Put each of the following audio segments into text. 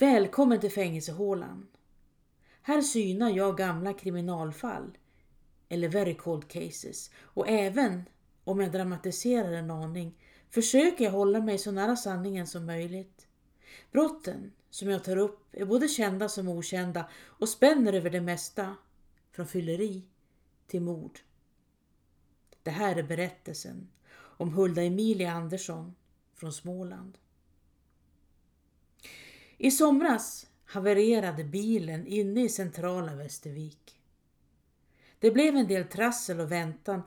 Välkommen till fängelsehålan. Här synar jag gamla kriminalfall, eller very cold cases, och även om jag dramatiserar en aning försöker jag hålla mig så nära sanningen som möjligt. Brotten som jag tar upp är både kända som okända och spänner över det mesta, från fylleri till mord. Det här är berättelsen om Hulda Emilia Andersson från Småland. I somras havererade bilen inne i centrala Västervik. Det blev en del trassel och väntan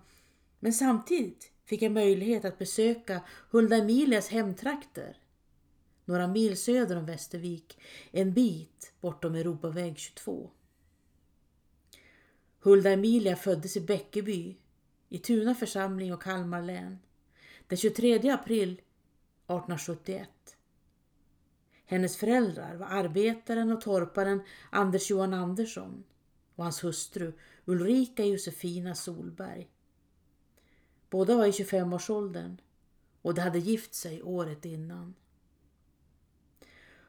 men samtidigt fick jag möjlighet att besöka Hulda Emilias hemtrakter. Några mil söder om Västervik, en bit bortom Europaväg 22. Hulda Emilia föddes i Bäckeby i Tuna församling och Kalmar län den 23 april 1871. Hennes föräldrar var arbetaren och torparen Anders Johan Andersson och hans hustru Ulrika Josefina Solberg. Båda var i 25-årsåldern och de hade gift sig året innan.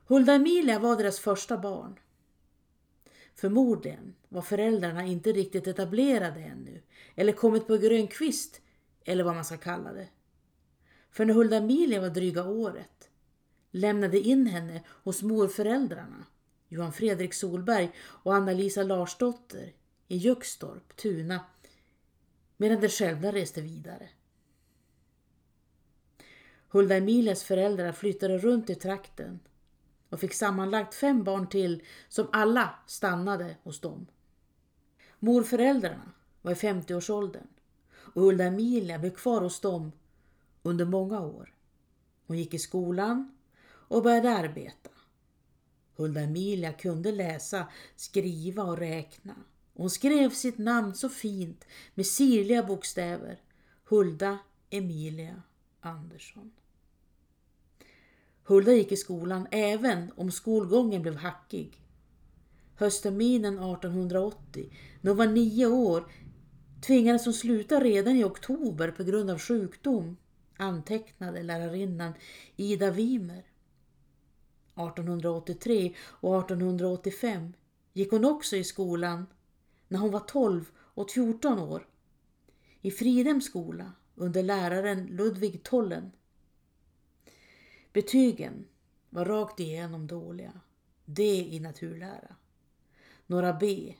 Hulda Emilia var deras första barn. Förmodligen var föräldrarna inte riktigt etablerade ännu eller kommit på grön kvist eller vad man ska kalla det. För när Hulda Emilia var dryga året lämnade in henne hos morföräldrarna Johan Fredrik Solberg och Anna-Lisa Larsdotter i Juxtorp, Tuna, medan de själva reste vidare. Hulda Emilias föräldrar flyttade runt i trakten och fick sammanlagt fem barn till som alla stannade hos dem. Morföräldrarna var i 50-årsåldern och Hulda Emilia blev kvar hos dem under många år. Hon gick i skolan och började arbeta. Hulda Emilia kunde läsa, skriva och räkna. Hon skrev sitt namn så fint med sirliga bokstäver. Hulda Emilia Andersson. Hulda gick i skolan även om skolgången blev hackig. Höstterminen 1880, när hon var nio år, tvingades hon sluta redan i oktober på grund av sjukdom, antecknade lärarinnan Ida Wimer. 1883 och 1885 gick hon också i skolan när hon var 12 och 14 år i Fridhems skola under läraren Ludvig Tollen. Betygen var rakt igenom dåliga. D i naturlära. Några B.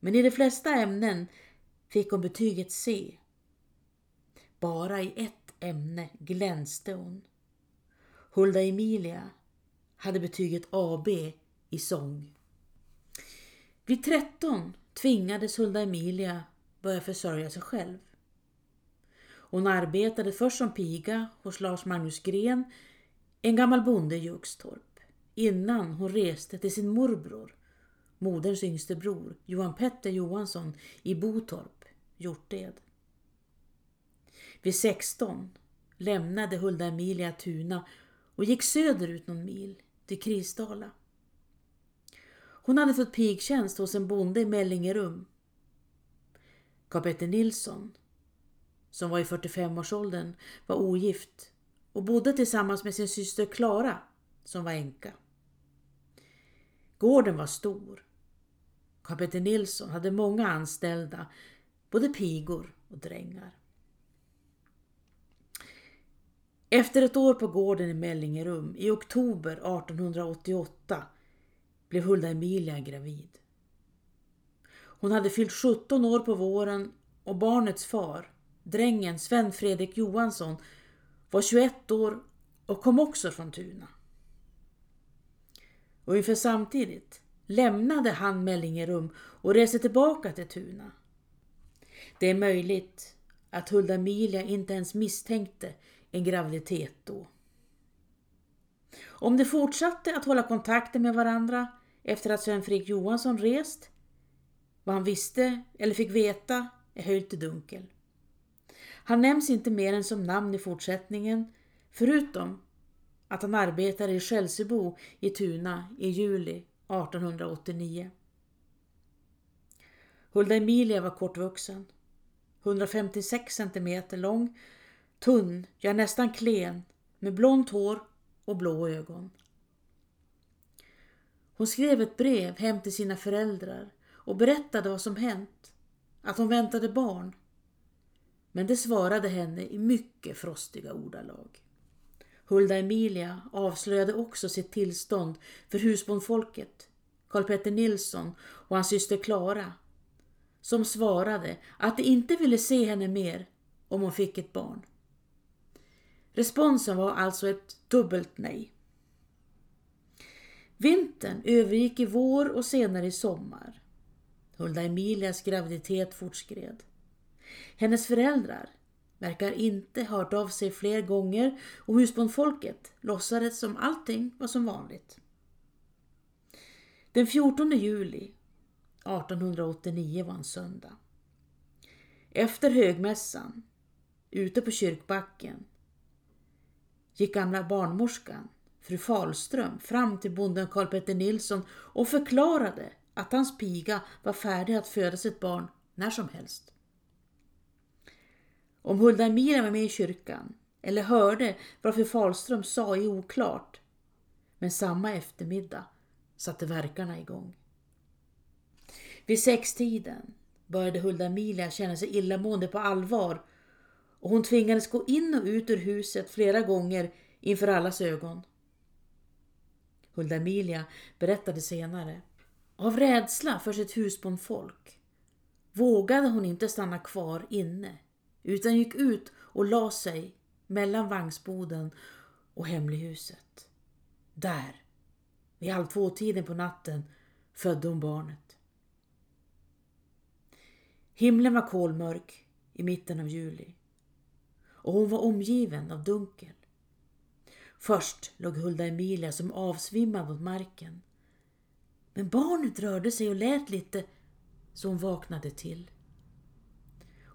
Men i de flesta ämnen fick hon betyget C. Bara i ett ämne glänste hon. Hulda Emilia hade betyget AB i sång. Vid 13 tvingades Hulda Emilia börja försörja sig själv. Hon arbetade först som piga hos Lars Magnus Gren, en gammal bonde i Juxtorp, innan hon reste till sin morbror, moderns yngste bror, Johan Petter Johansson i Botorp, Hjorted. Vid 16 lämnade Hulda Emilia Tuna och gick söderut någon mil till Krisdala. Hon hade fått pigtjänst hos en bonde i Mellingerum. Karl-Petter Nilsson, som var i 45-årsåldern, var ogift och bodde tillsammans med sin syster Klara, som var änka. Gården var stor. Karl-Petter Nilsson hade många anställda, både pigor och drängar. Efter ett år på gården i Mellingerum i oktober 1888 blev Hulda Emilia gravid. Hon hade fyllt 17 år på våren och barnets far, drängen Sven Fredrik Johansson, var 21 år och kom också från Tuna. Och ungefär samtidigt lämnade han Mellingerum och reste tillbaka till Tuna. Det är möjligt att Hulda Emilia inte ens misstänkte en graviditet då. Om de fortsatte att hålla kontakten med varandra efter att Sven Fredrik Johansson rest, vad han visste eller fick veta är höljt i dunkel. Han nämns inte mer än som namn i fortsättningen, förutom att han arbetade i Skällsebo i Tuna i juli 1889. Hulda Emilia var kortvuxen, 156 cm lång Tunn, ja nästan klen, med blont hår och blå ögon. Hon skrev ett brev hem till sina föräldrar och berättade vad som hänt, att hon väntade barn. Men det svarade henne i mycket frostiga ordalag. Hulda Emilia avslöjade också sitt tillstånd för husbondfolket, Karl Petter Nilsson och hans syster Klara, som svarade att de inte ville se henne mer om hon fick ett barn. Responsen var alltså ett dubbelt nej. Vintern övergick i vår och senare i sommar. Hulda Emilias graviditet fortskred. Hennes föräldrar verkar inte ha hört av sig fler gånger och husbondfolket låtsades som allting var som vanligt. Den 14 juli 1889 var en söndag. Efter högmässan, ute på kyrkbacken, gick gamla barnmorskan, fru Falström, fram till bonden Karl Petter Nilsson och förklarade att hans piga var färdig att föda sitt barn när som helst. Om Hulda Emilia var med i kyrkan eller hörde vad fru Falström sa är oklart. Men samma eftermiddag satte verkarna igång. Vid sextiden började Hulda Emilia känna sig illamående på allvar och hon tvingades gå in och ut ur huset flera gånger inför allas ögon. Hulda Emilia berättade senare. Av rädsla för sitt husbondfolk vågade hon inte stanna kvar inne utan gick ut och la sig mellan vagnsboden och hemlighuset. Där, vid halv två-tiden på natten, födde hon barnet. Himlen var kolmörk i mitten av juli och hon var omgiven av dunkel. Först låg Hulda Emilia som avsvimmad mot marken. Men barnet rörde sig och lät lite så hon vaknade till.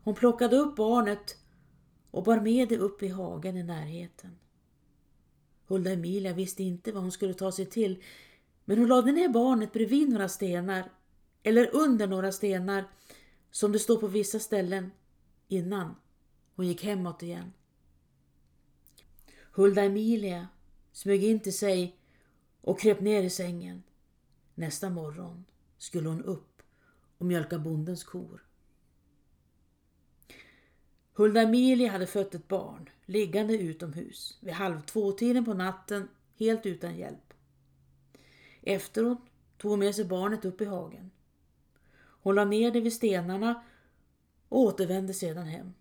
Hon plockade upp barnet och bar med det upp i hagen i närheten. Hulda Emilia visste inte vad hon skulle ta sig till men hon lade ner barnet bredvid några stenar eller under några stenar som det står på vissa ställen innan hon gick hemåt igen. Hulda Emilia smög in till sig och kröp ner i sängen. Nästa morgon skulle hon upp och mjölka bondens kor. Hulda Emilia hade fött ett barn liggande utomhus vid halv två-tiden på natten helt utan hjälp. Efteråt tog hon med sig barnet upp i hagen. Hon la ner det vid stenarna och återvände sedan hem.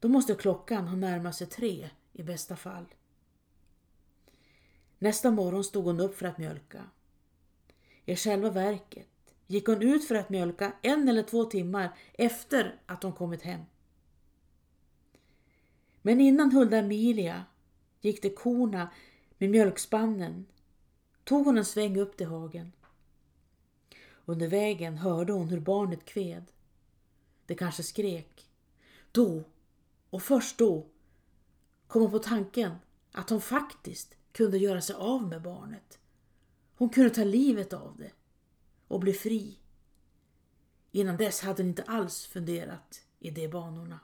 Då måste klockan ha närmat sig tre i bästa fall. Nästa morgon stod hon upp för att mjölka. I själva verket gick hon ut för att mjölka en eller två timmar efter att hon kommit hem. Men innan Hulda Emilia gick till korna med mjölkspannen tog hon en sväng upp till hagen. Under vägen hörde hon hur barnet kved. Det kanske skrek. Då, och först då, kom hon på tanken att hon faktiskt kunde göra sig av med barnet. Hon kunde ta livet av det och bli fri. Innan dess hade hon inte alls funderat i de banorna.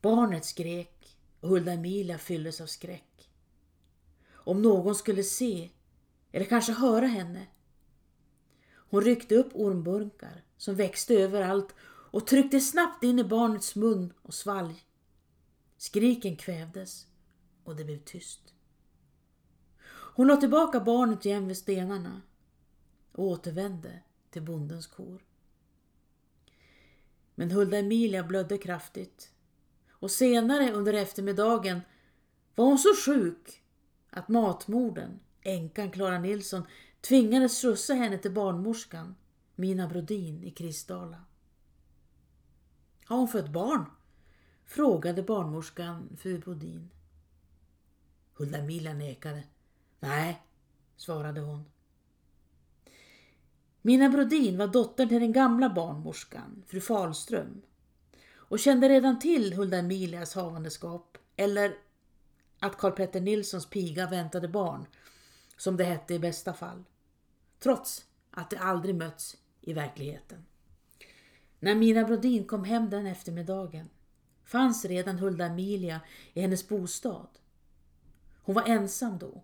Barnet skrek och Hulda Emilia fylldes av skräck. Om någon skulle se eller kanske höra henne. Hon ryckte upp ormburkar som växte överallt och tryckte snabbt in i barnets mun och svalg. Skriken kvävdes och det blev tyst. Hon la tillbaka barnet igen vid stenarna och återvände till bondens kor. Men Hulda Emilia blödde kraftigt och senare under eftermiddagen var hon så sjuk att matmorden, änkan Klara Nilsson, tvingades skjutsa henne till barnmorskan Mina Brodin i Kristdala. Har hon fött barn? frågade barnmorskan fru Brodin. Hulda Emilia nekade. Nej, svarade hon. Mina Brodin var dottern till den gamla barnmorskan, fru Falström, och kände redan till Hulda Emilias havandeskap, eller att Karl Petter Nilssons piga väntade barn, som det hette i bästa fall, trots att de aldrig mötts i verkligheten. När Mina Brodin kom hem den eftermiddagen fanns redan Hulda Emilia i hennes bostad. Hon var ensam då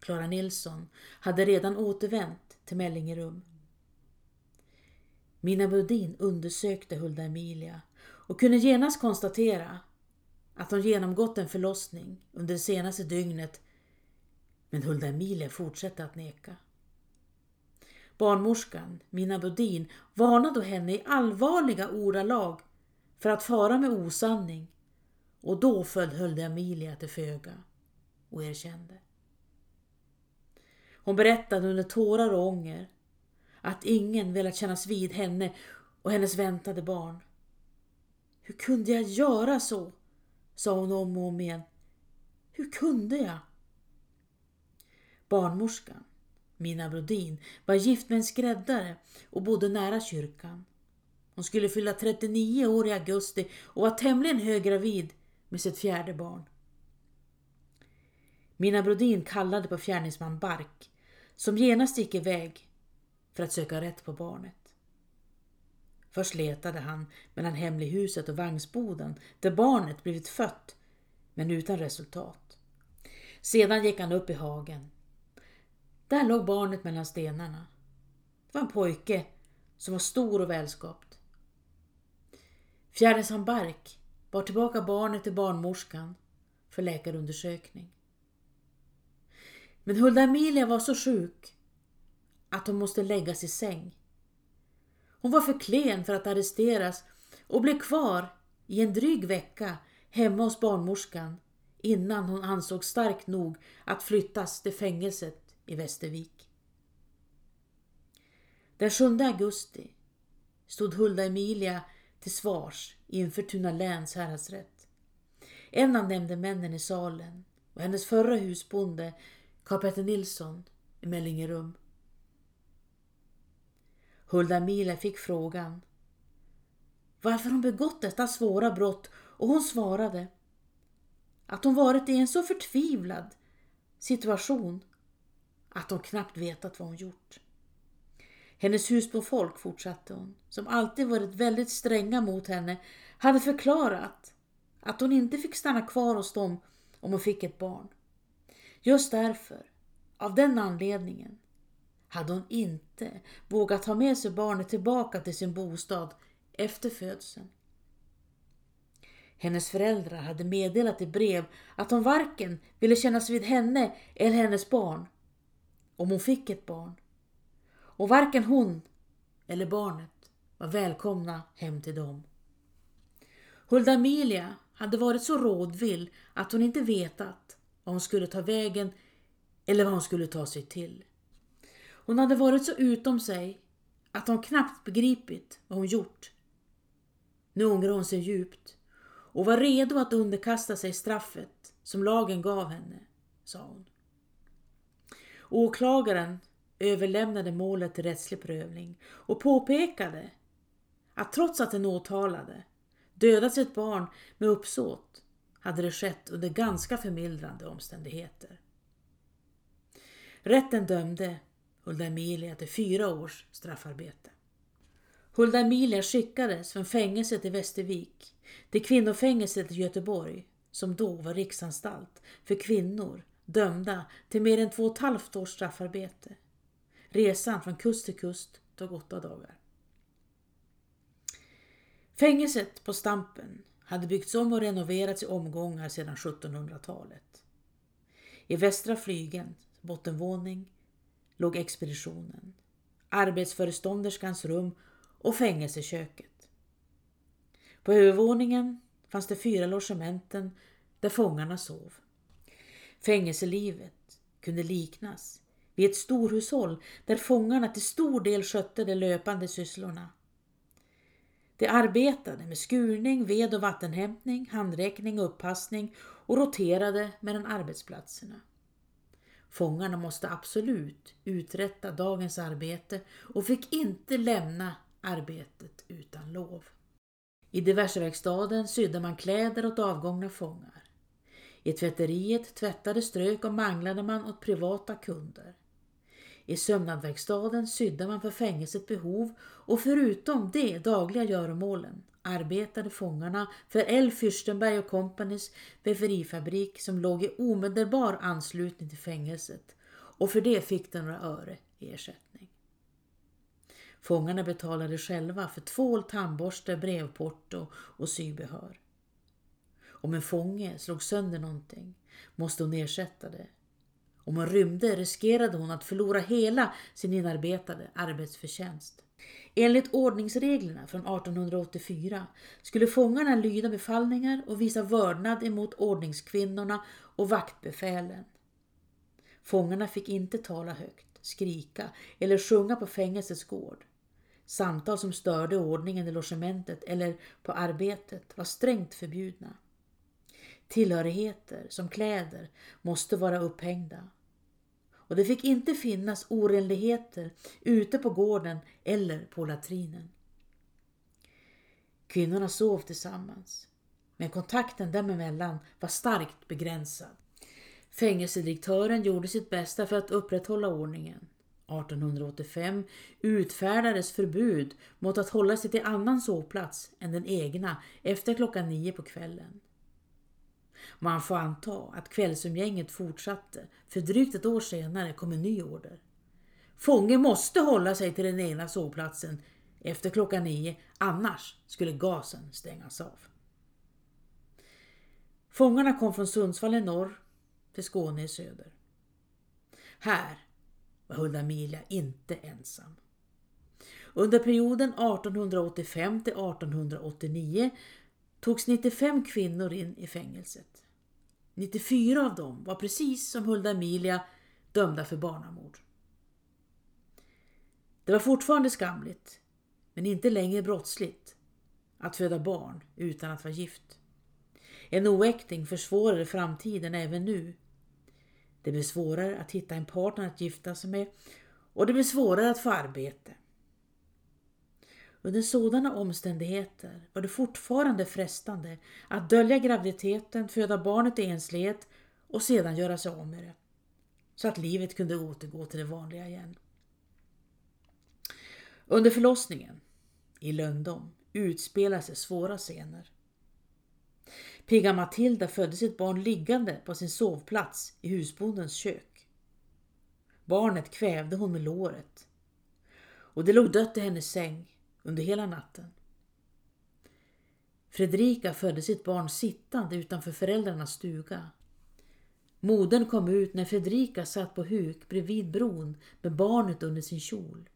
Klara Nilsson, hade redan återvänt till Mellingerum. Mina Brodin undersökte Hulda Emilia och kunde genast konstatera att hon genomgått en förlossning under det senaste dygnet men Hulda Emilia fortsatte att neka. Barnmorskan, Mina Budin, varnade henne i allvarliga ordalag för att fara med osanning och då föll Hulda Emilia till föga och erkände. Hon berättade under tårar och ånger att ingen velat kännas vid henne och hennes väntade barn. Hur kunde jag göra så? sa hon om och om igen. Hur kunde jag? Barnmorskan, mina Brodin, var gift med en skräddare och bodde nära kyrkan. Hon skulle fylla 39 år i augusti och var tämligen höggravid med sitt fjärde barn. Mina Brodin kallade på fjärningsman Bark som genast gick iväg för att söka rätt på barnet. Först letade han mellan hemlighuset och vagnsboden där barnet blivit fött, men utan resultat. Sedan gick han upp i hagen. Där låg barnet mellan stenarna. Det var en pojke som var stor och välskapt. Fjärdesan Bark bar tillbaka barnet till barnmorskan för läkarundersökning. Men Hulda Emilia var så sjuk att hon måste läggas i säng. Hon var för klen för att arresteras och blev kvar i en dryg vecka hemma hos barnmorskan innan hon ansågs stark nog att flyttas till fängelset i Västervik. Den 7 augusti stod Hulda Emilia till svars inför Tuna läns häradsrätt. En av nämndemännen i salen var hennes förra husbonde Karl-Petter Nilsson i Mellingerum. Hulda Emilia fick frågan varför hon begått detta svåra brott och hon svarade att hon varit i en så förtvivlad situation att hon knappt vetat vad hon gjort. Hennes husbofolk, fortsatte hon, som alltid varit väldigt stränga mot henne, hade förklarat att hon inte fick stanna kvar hos dem om hon fick ett barn. Just därför, av den anledningen, hade hon inte vågat ta med sig barnet tillbaka till sin bostad efter födseln. Hennes föräldrar hade meddelat i brev att de varken ville kännas vid henne eller hennes barn om hon fick ett barn. Och varken hon eller barnet var välkomna hem till dem. Hulda Emilia hade varit så rådvill att hon inte vetat vad hon skulle ta vägen eller vad hon skulle ta sig till. Hon hade varit så utom sig att hon knappt begripit vad hon gjort. Nu ångrar hon sig djupt och var redo att underkasta sig straffet som lagen gav henne, sa hon. Åklagaren överlämnade målet till rättslig prövning och påpekade att trots att den åtalade dödat sitt barn med uppsåt hade det skett under ganska förmildrande omständigheter. Rätten dömde Hulda Emilia till fyra års straffarbete. Hulda Emilia skickades från fängelset i Västervik till kvinnofängelset i Göteborg, som då var riksanstalt för kvinnor dömda till mer än två och ett halvt års straffarbete. Resan från kust till kust tog åtta dagar. Fängelset på Stampen hade byggts om och renoverats i omgångar sedan 1700-talet. I västra flygen, bottenvåning, låg expeditionen, arbetsförestånderskans rum och fängelseköket. På övervåningen fanns det fyra logementen där fångarna sov. Fängelselivet kunde liknas vid ett storhushåll där fångarna till stor del skötte de löpande sysslorna. De arbetade med skurning, ved och vattenhämtning, handräckning och uppassning och roterade mellan arbetsplatserna. Fångarna måste absolut uträtta dagens arbete och fick inte lämna arbetet utan lov. I diverseverkstaden sydde man kläder åt avgångna fångar. I tvätteriet tvättade, strök och manglade man åt privata kunder. I sömnadverkstaden sydde man för fängelsets behov och förutom de dagliga göromålen arbetade fångarna för L. Fürstenberg och Companys väverifabrik som låg i omedelbar anslutning till fängelset och för det fick de några öre i ersättning. Fångarna betalade själva för tvål, tandborste, brevporto och sybehör. Om en fånge slog sönder någonting måste hon ersätta det. Om hon rymde riskerade hon att förlora hela sin inarbetade arbetsförtjänst. Enligt ordningsreglerna från 1884 skulle fångarna lyda befallningar och visa vördnad emot ordningskvinnorna och vaktbefälen. Fångarna fick inte tala högt, skrika eller sjunga på fängelsets gård. Samtal som störde ordningen i logementet eller på arbetet var strängt förbjudna. Tillhörigheter som kläder måste vara upphängda. Och det fick inte finnas orenligheter ute på gården eller på latrinen. Kvinnorna sov tillsammans, men kontakten dem emellan var starkt begränsad. Fängelsedirektören gjorde sitt bästa för att upprätthålla ordningen. 1885 utfärdades förbud mot att hålla sig till annan sovplats än den egna efter klockan nio på kvällen. Man får anta att kvällsumgänget fortsatte, för drygt ett år senare kom en ny order. Fånge måste hålla sig till den egna sovplatsen efter klockan nio, annars skulle gasen stängas av. Fångarna kom från Sundsvall i norr till Skåne i söder. Här var Hulda Milia inte ensam. Under perioden 1885 till 1889 togs 95 kvinnor in i fängelset. 94 av dem var precis som Hulda Emilia dömda för barnamord. Det var fortfarande skamligt, men inte längre brottsligt, att föda barn utan att vara gift. En oäkting försvårade framtiden även nu. Det blev svårare att hitta en partner att gifta sig med och det blev svårare att få arbete. Under sådana omständigheter var det fortfarande frestande att dölja graviditeten, föda barnet i enslighet och sedan göra sig av med det. Så att livet kunde återgå till det vanliga igen. Under förlossningen i lönndom, utspelade sig svåra scener. Pigga Matilda födde sitt barn liggande på sin sovplats i husbondens kök. Barnet kvävde hon med låret och det låg dött i hennes säng under hela natten. Fredrika födde sitt barn sittande utanför föräldrarnas stuga. Modern kom ut när Fredrika satt på huk bredvid bron med barnet under sin kjol.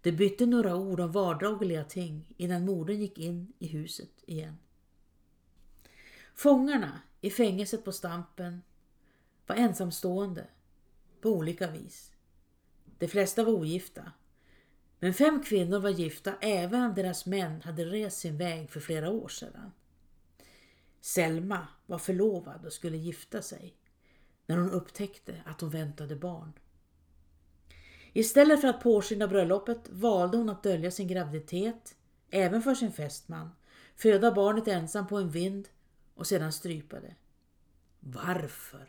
De bytte några ord om vardagliga ting innan modern gick in i huset igen. Fångarna i fängelset på Stampen var ensamstående på olika vis. De flesta var ogifta men fem kvinnor var gifta även om deras män hade rest sin väg för flera år sedan. Selma var förlovad och skulle gifta sig när hon upptäckte att hon väntade barn. Istället för att påskynda bröllopet valde hon att dölja sin graviditet, även för sin fästman, föda barnet ensam på en vind och sedan strypa det. Varför?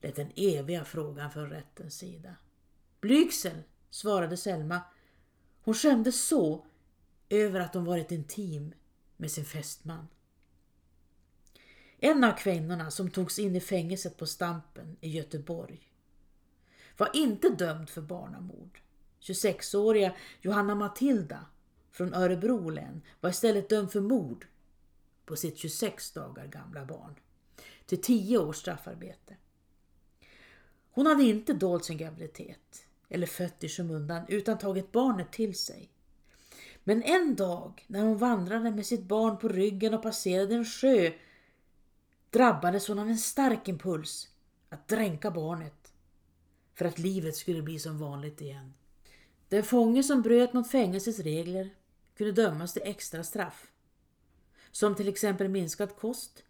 lät den eviga frågan från rättens sida. Blygsel, svarade Selma hon skämdes så över att hon varit intim med sin fästman. En av kvinnorna som togs in i fängelset på Stampen i Göteborg var inte dömd för barnamord. 26-åriga Johanna Matilda från Örebro län var istället dömd för mord på sitt 26 dagar gamla barn till 10 års straffarbete. Hon hade inte dolt sin graviditet eller fött i skymundan utan tagit barnet till sig. Men en dag när hon vandrade med sitt barn på ryggen och passerade en sjö drabbades hon av en stark impuls att dränka barnet för att livet skulle bli som vanligt igen. Den fånge som bröt mot fängelsets regler kunde dömas till extra straff. Som till exempel minskad kost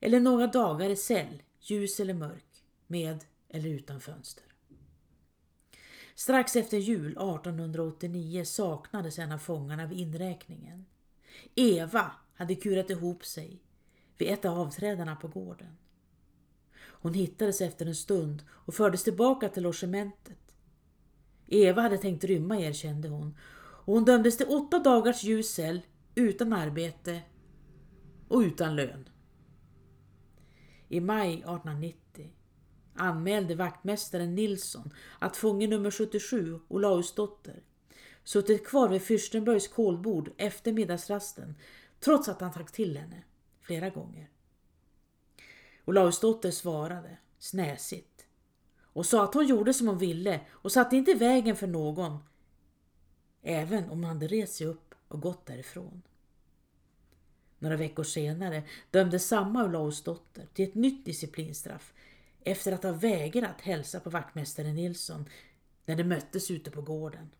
eller några dagar i cell, ljus eller mörk, med eller utan fönster. Strax efter jul 1889 saknades en av fångarna vid inräkningen. Eva hade kurat ihop sig vid ett av avträdarna på gården. Hon hittades efter en stund och fördes tillbaka till logementet. Eva hade tänkt rymma erkände hon och hon dömdes till åtta dagars ljus cell utan arbete och utan lön. I maj 1890 anmälde vaktmästaren Nilsson att fånge nummer 77, Olausdotter, suttit kvar vid Fürstenbergs kolbord efter middagsrasten trots att han sagt till henne flera gånger. Olausdotter svarade snäsigt och sa att hon gjorde som hon ville och satte inte i vägen för någon, även om hon hade rest sig upp och gått därifrån. Några veckor senare dömdes samma Olausdotter till ett nytt disciplinstraff efter att ha vägrat hälsa på vaktmästare Nilsson när de möttes ute på gården.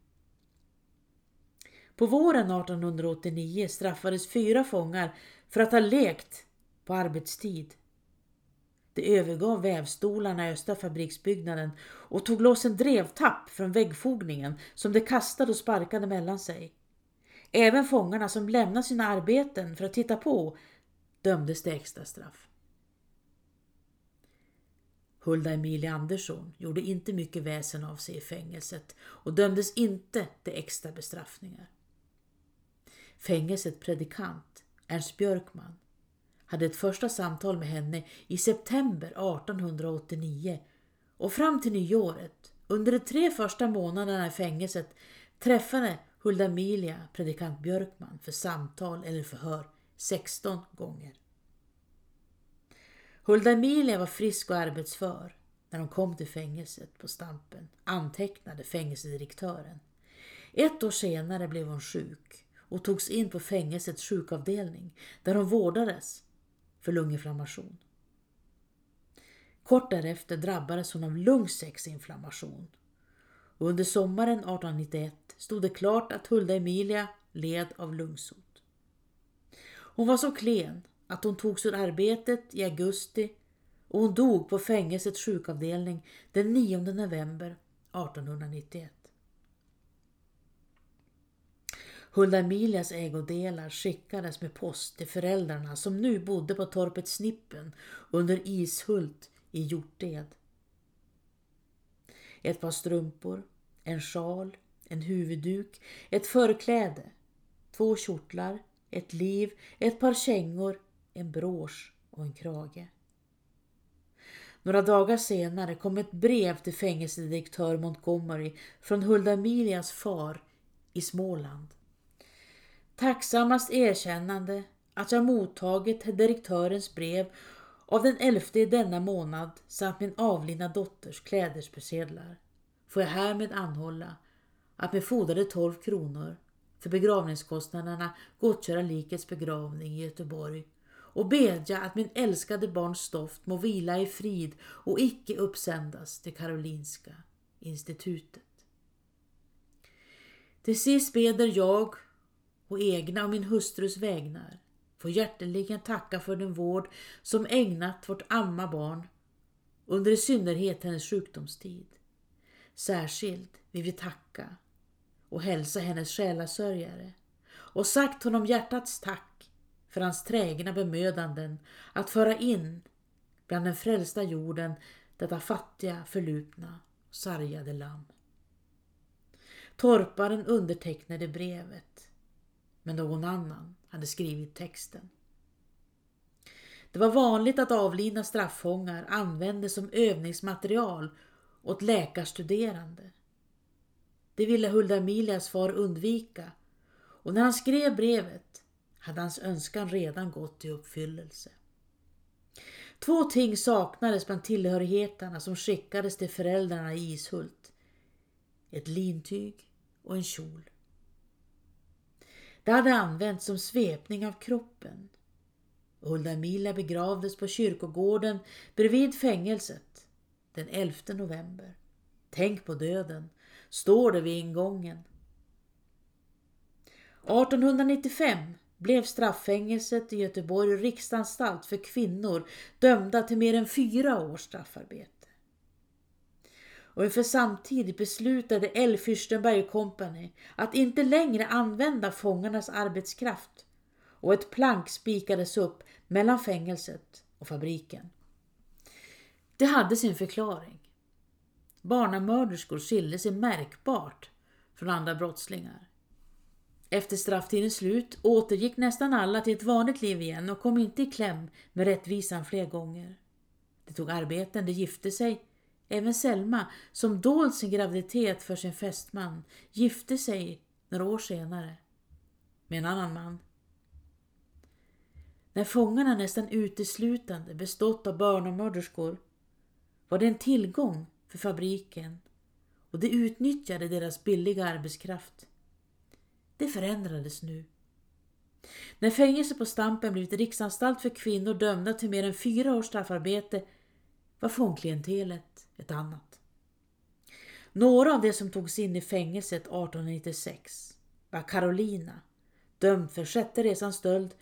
På våren 1889 straffades fyra fångar för att ha lekt på arbetstid. De övergav vävstolarna i östra fabriksbyggnaden och tog loss en drevtapp från väggfogningen som de kastade och sparkade mellan sig. Även fångarna som lämnade sina arbeten för att titta på dömdes till extra straff. Hulda Emilia Andersson gjorde inte mycket väsen av sig i fängelset och dömdes inte till extra bestraffningar. Fängelsets predikant Ernst Björkman hade ett första samtal med henne i september 1889 och fram till nyåret, under de tre första månaderna i fängelset, träffade Hulda Emilia predikant Björkman för samtal eller förhör 16 gånger. Hulda Emilia var frisk och arbetsför när hon kom till fängelset på Stampen, antecknade fängelsedirektören. Ett år senare blev hon sjuk och togs in på fängelsets sjukavdelning där hon vårdades för lunginflammation. Kort därefter drabbades hon av lungsäcksinflammation och under sommaren 1891 stod det klart att Hulda Emilia led av lungsot. Hon var så klen att hon togs ur arbetet i augusti och hon dog på fängelsets sjukavdelning den 9 november 1891. Hulda Emilias ägodelar skickades med post till föräldrarna som nu bodde på torpet Snippen under Ishult i Hjorted. Ett par strumpor, en sjal, en huvudduk, ett förkläde, två kjortlar, ett liv, ett par kängor, en brosch och en krage. Några dagar senare kom ett brev till fängelsedirektör Montgomery från Hulda Emilias far i Småland. Tacksammast erkännande att jag mottagit direktörens brev av den elfte i denna månad samt min avlidna dotters klädespersedlar får jag härmed anhålla att med fodrade 12 kronor för begravningskostnaderna gottgöra likets begravning i Göteborg och bedja att min älskade barns stoft må vila i frid och icke uppsändas till Karolinska institutet. Till sist beder jag och egna och min hustrus vägnar får hjärteligen tacka för den vård som ägnat vårt amma barn under i synnerhet hennes sjukdomstid. Särskilt vill vi tacka och hälsa hennes själasörjare och sagt honom hjärtats tack för hans trägna bemödanden att föra in bland den frälsta jorden detta fattiga, förlupna sargade lamm. Torparen undertecknade brevet, men någon annan hade skrivit texten. Det var vanligt att avlidna straffångar användes som övningsmaterial åt läkarstuderande. Det ville Hulda Emilias far undvika och när han skrev brevet hade hans önskan redan gått i uppfyllelse. Två ting saknades bland tillhörigheterna som skickades till föräldrarna i Ishult. Ett lintyg och en kjol. Det hade använts som svepning av kroppen. Hulda Emilia begravdes på kyrkogården bredvid fängelset den 11 november. Tänk på döden, står det vid ingången. 1895 blev strafffängelset i Göteborg riksanstalt för kvinnor dömda till mer än fyra års straffarbete. Och inför samtidigt beslutade L. Fürstenberg Company att inte längre använda fångarnas arbetskraft och ett plank spikades upp mellan fängelset och fabriken. Det hade sin förklaring. Barnamörderskor skilde sig märkbart från andra brottslingar. Efter strafftidens slut återgick nästan alla till ett vanligt liv igen och kom inte i kläm med rättvisan fler gånger. De tog arbeten, de gifte sig Även Selma, som dolt sin graviditet för sin fästman, gifte sig några år senare med en annan man. När fångarna nästan uteslutande bestått av barnamörderskor var det en tillgång för fabriken och det utnyttjade deras billiga arbetskraft. Det förändrades nu. När fängelse på Stampen blivit riksanstalt för kvinnor dömda till mer än fyra års straffarbete var fångklientelet ett annat. Några av de som togs in i fängelset 1896 var Carolina, dömd för sjätte resans stöld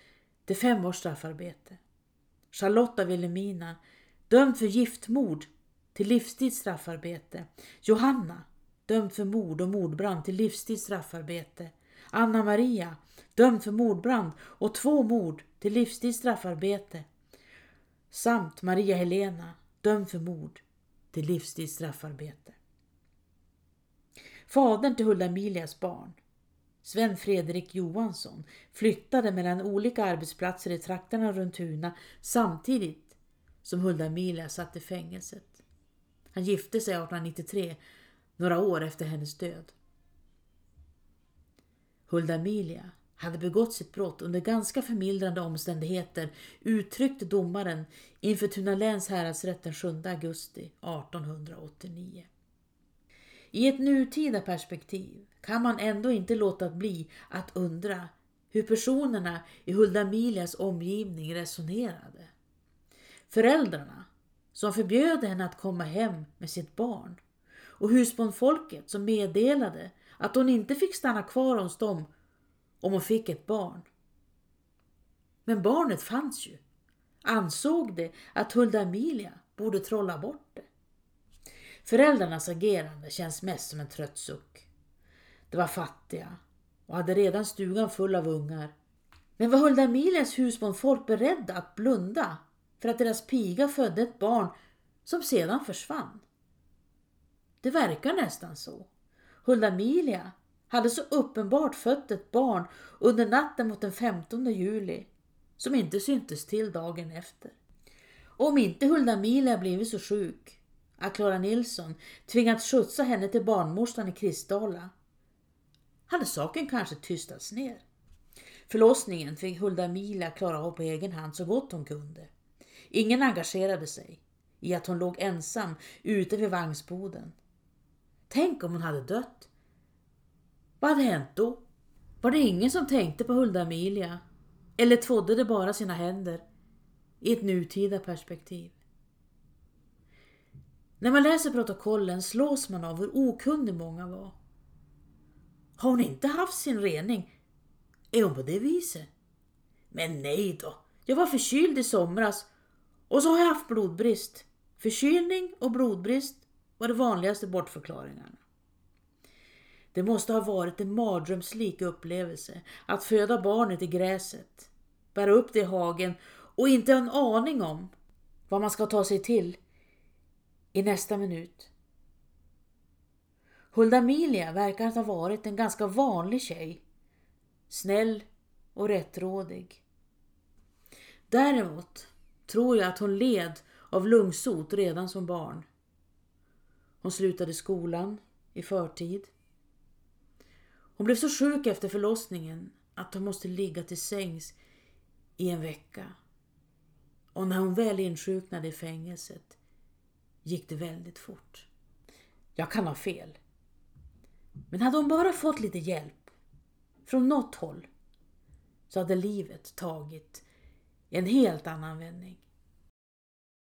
till fem års straffarbete. Charlotta Wilhelmina, dömd för giftmord till livstids straffarbete. Johanna, dömd för mord och mordbrand till livstids straffarbete. Anna Maria, dömd för mordbrand och två mord till livstids straffarbete. Samt Maria Helena, dömd för mord till livstids straffarbete. Fadern till Hulda Emilias barn, Sven Fredrik Johansson, flyttade mellan olika arbetsplatser i trakterna runt Huna samtidigt som Hulda Emilia satt i fängelset. Han gifte sig 1893, några år efter hennes död. Hulda Emilia hade begått sitt brott under ganska förmildrande omständigheter uttryckte domaren inför Tunaläns häradsrätt den 7 augusti 1889. I ett nutida perspektiv kan man ändå inte låta bli att undra hur personerna i Hulda Emilias omgivning resonerade. Föräldrarna som förbjöd henne att komma hem med sitt barn och husbondfolket som meddelade att hon inte fick stanna kvar hos dem om hon fick ett barn. Men barnet fanns ju. Ansåg det att Hulda Emilia borde trolla bort det. Föräldrarnas agerande känns mest som en trött suck. De var fattiga och hade redan stugan full av ungar. Men var Hulda Emilias husbondfolk beredda att blunda för att deras piga födde ett barn som sedan försvann? Det verkar nästan så. Hulda-Milia hade så uppenbart fött ett barn under natten mot den 15 juli som inte syntes till dagen efter. Om inte Hulda-Milia blivit så sjuk att Klara Nilsson tvingats skjutsa henne till barnmorskan i Kristdala hade saken kanske tystats ner. Förlossningen fick Hulda-Milia klara av på egen hand så gott hon kunde. Ingen engagerade sig i att hon låg ensam ute vid vagnsboden. Tänk om hon hade dött vad hade hänt då? Var det ingen som tänkte på Hulda Emilia? Eller tvådde det bara sina händer i ett nutida perspektiv? När man läser protokollen slås man av hur okunnig många var. Har hon inte haft sin rening? Är hon på det viset? Men nej då, jag var förkyld i somras och så har jag haft blodbrist. Förkylning och blodbrist var de vanligaste bortförklaringarna. Det måste ha varit en mardrömslik upplevelse att föda barnet i gräset, bära upp det i hagen och inte ha en aning om vad man ska ta sig till i nästa minut. Hulda-Milia verkar ha varit en ganska vanlig tjej. Snäll och rättrådig. Däremot tror jag att hon led av lungsot redan som barn. Hon slutade skolan i förtid hon blev så sjuk efter förlossningen att hon måste ligga till sängs i en vecka. Och när hon väl insjuknade i fängelset gick det väldigt fort. Jag kan ha fel. Men hade hon bara fått lite hjälp från något håll så hade livet tagit en helt annan vändning.